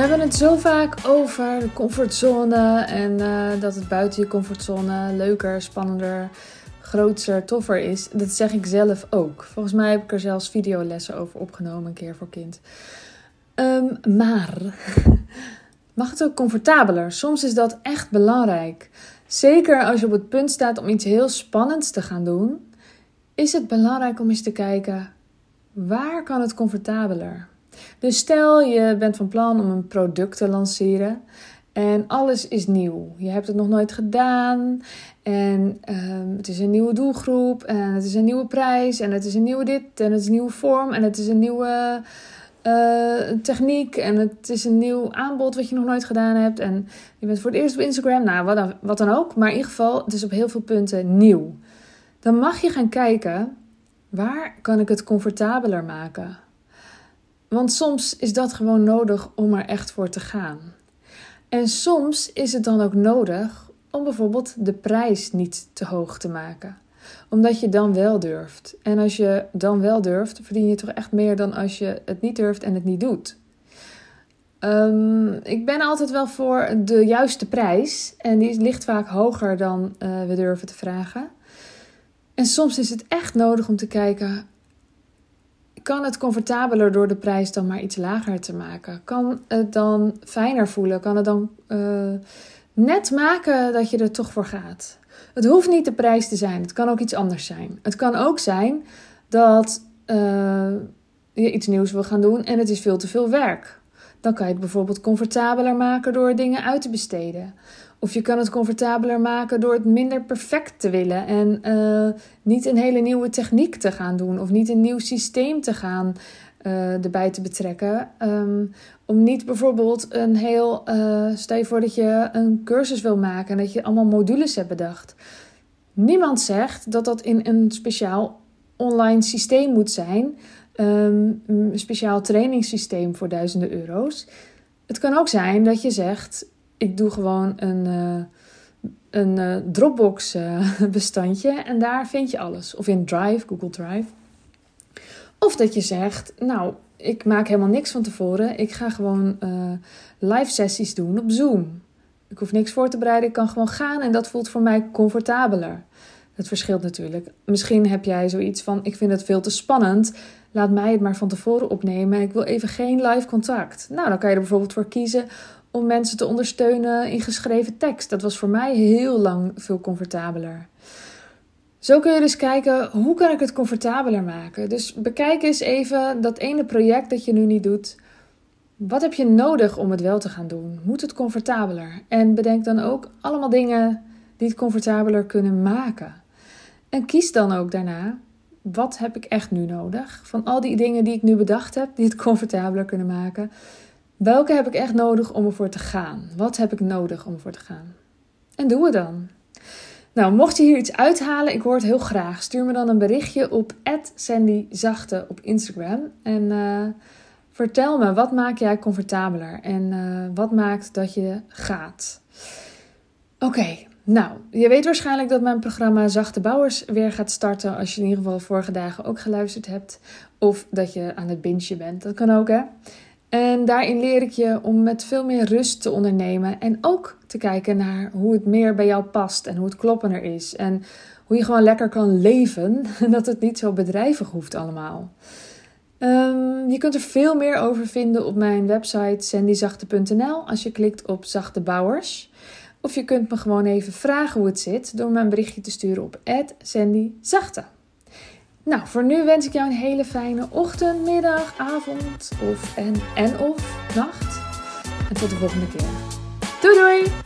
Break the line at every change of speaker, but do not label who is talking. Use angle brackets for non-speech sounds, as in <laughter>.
hebben het zo vaak over de comfortzone en eh, dat het buiten je comfortzone leuker, spannender, groter, toffer is. Dat zeg ik zelf ook. Volgens mij heb ik er zelfs videolessen over opgenomen een keer voor kind. Ehm, maar <laughs> mag het ook comfortabeler? Soms is dat echt belangrijk. Zeker als je op het punt staat om iets heel spannends te gaan doen, is het belangrijk om eens te kijken waar kan het comfortabeler? Dus stel je bent van plan om een product te lanceren en alles is nieuw. Je hebt het nog nooit gedaan en ehm, het is een nieuwe doelgroep en het is een nieuwe prijs en het is een nieuwe dit en het is een nieuwe vorm en het is een nieuwe uh, techniek en het is een nieuw aanbod wat je nog nooit gedaan hebt en je bent voor het eerst op Instagram, nou wat dan, wat dan ook, maar in ieder geval het is op heel veel punten nieuw. Dan mag je gaan kijken waar kan ik het comfortabeler maken? Want soms is dat gewoon nodig om er echt voor te gaan. En soms is het dan ook nodig om bijvoorbeeld de prijs niet te hoog te maken. Omdat je dan wel durft. En als je dan wel durft, verdien je toch echt meer dan als je het niet durft en het niet doet. Um, ik ben altijd wel voor de juiste prijs. En die ligt vaak hoger dan uh, we durven te vragen. En soms is het echt nodig om te kijken: kan het comfortabeler door de prijs dan maar iets lager te maken? Kan het dan fijner voelen? Kan het dan uh, net maken dat je er toch voor gaat? Het hoeft niet de prijs te zijn. Het kan ook iets anders zijn. Het kan ook zijn dat uh, je iets nieuws wil gaan doen en het is veel te veel werk. Dan kan je het bijvoorbeeld comfortabeler maken door dingen uit te besteden. Of je kan het comfortabeler maken door het minder perfect te willen en uh, niet een hele nieuwe techniek te gaan doen of niet een nieuw systeem te gaan uh, erbij te betrekken. Um, om niet bijvoorbeeld een heel. Uh, stel je voor dat je een cursus wil maken en dat je allemaal modules hebt bedacht. Niemand zegt dat dat in een speciaal online systeem moet zijn. Um, een speciaal trainingssysteem voor duizenden euro's. Het kan ook zijn dat je zegt: ik doe gewoon een, uh, een uh, Dropbox uh, <laughs> bestandje en daar vind je alles. Of in Drive, Google Drive. Of dat je zegt, nou, ik maak helemaal niks van tevoren. Ik ga gewoon live sessies doen op Zoom. Ik hoef niks voor te bereiden, ik kan gewoon gaan en dat voelt voor mij comfortabeler. Het verschilt natuurlijk. Misschien heb jij zoiets van: ik vind het veel te spannend. Laat mij het maar van tevoren opnemen. Ik wil even geen live contact. Nou, dan kan je er bijvoorbeeld voor kiezen om mensen te ondersteunen in geschreven tekst. Dat was voor mij heel lang veel comfortabeler. Zo kun je dus kijken, hoe kan ik het comfortabeler maken? Dus bekijk eens even dat ene project dat je nu niet doet. Wat heb je nodig om het wel te gaan doen? Moet het comfortabeler? En bedenk dan ook allemaal dingen die het comfortabeler kunnen maken. En kies dan ook daarna, wat heb ik echt nu nodig? Van al die dingen die ik nu bedacht heb, die het comfortabeler kunnen maken. Welke heb ik echt nodig om ervoor te gaan? Wat heb ik nodig om ervoor te gaan? En doe het dan. Nou, mocht je hier iets uithalen, ik hoor het heel graag. Stuur me dan een berichtje op @sandyzachte op Instagram en uh, vertel me wat maakt jij comfortabeler en uh, wat maakt dat je gaat. Oké, nou, je weet waarschijnlijk dat mijn programma Zachte Bouwers weer gaat starten als je in ieder geval vorige dagen ook geluisterd hebt of dat je aan het bingen bent. Dat kan ook, hè? En daarin leer ik je om met veel meer rust te ondernemen. En ook te kijken naar hoe het meer bij jou past en hoe het kloppender is. En hoe je gewoon lekker kan leven. En <laughs> dat het niet zo bedrijvig hoeft allemaal. Um, je kunt er veel meer over vinden op mijn website sandyzachte.nl als je klikt op Zachte Bouwers. Of je kunt me gewoon even vragen hoe het zit door me een berichtje te sturen op @sandyzachte. Nou, voor nu wens ik jou een hele fijne ochtend, middag, avond of en, en of nacht. En tot de volgende keer. Doei doei!